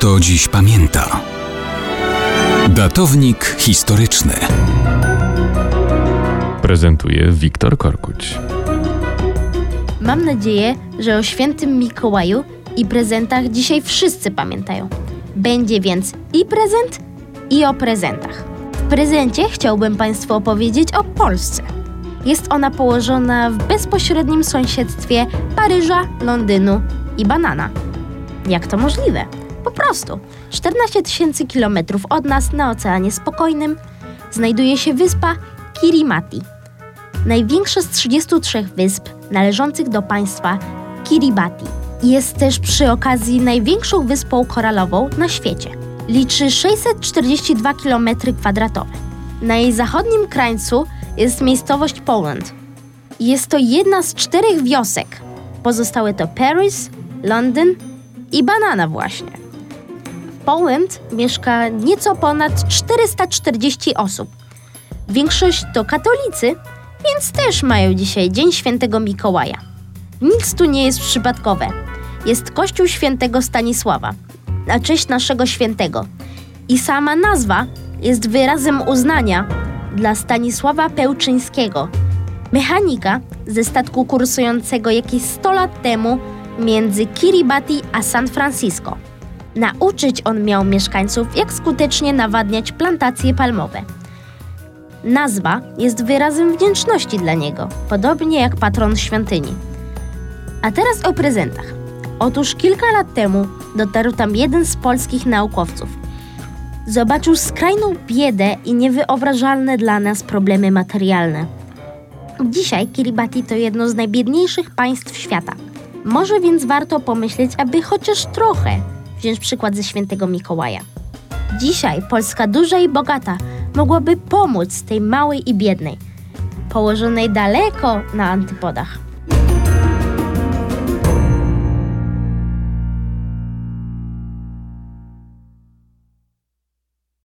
kto dziś pamięta. Datownik historyczny prezentuje Wiktor Korkuć. Mam nadzieję, że o świętym Mikołaju i prezentach dzisiaj wszyscy pamiętają. Będzie więc i prezent, i o prezentach. W prezencie chciałbym Państwu opowiedzieć o Polsce. Jest ona położona w bezpośrednim sąsiedztwie Paryża, Londynu i Banana. Jak to możliwe? Prostu. 14 tysięcy kilometrów od nas na Oceanie Spokojnym znajduje się wyspa Kirimati. Największa z 33 wysp należących do państwa Kiribati. Jest też przy okazji największą wyspą koralową na świecie. Liczy 642 km2. Na jej zachodnim krańcu jest miejscowość Poland. Jest to jedna z czterech wiosek. Pozostałe to Paris, Londyn i Banana właśnie. Poland mieszka nieco ponad 440 osób. Większość to katolicy, więc też mają dzisiaj Dzień Świętego Mikołaja. Nic tu nie jest przypadkowe. Jest Kościół Świętego Stanisława, na cześć naszego świętego. I sama nazwa jest wyrazem uznania dla Stanisława Pełczyńskiego, mechanika ze statku kursującego jakieś 100 lat temu między Kiribati a San Francisco. Nauczyć on miał mieszkańców, jak skutecznie nawadniać plantacje palmowe. Nazwa jest wyrazem wdzięczności dla niego, podobnie jak patron świątyni. A teraz o prezentach. Otóż kilka lat temu dotarł tam jeden z polskich naukowców. Zobaczył skrajną biedę i niewyobrażalne dla nas problemy materialne. Dzisiaj Kiribati to jedno z najbiedniejszych państw świata. Może więc warto pomyśleć, aby chociaż trochę wziąć przykład ze świętego Mikołaja. Dzisiaj Polska duża i bogata mogłaby pomóc tej małej i biednej, położonej daleko na antypodach.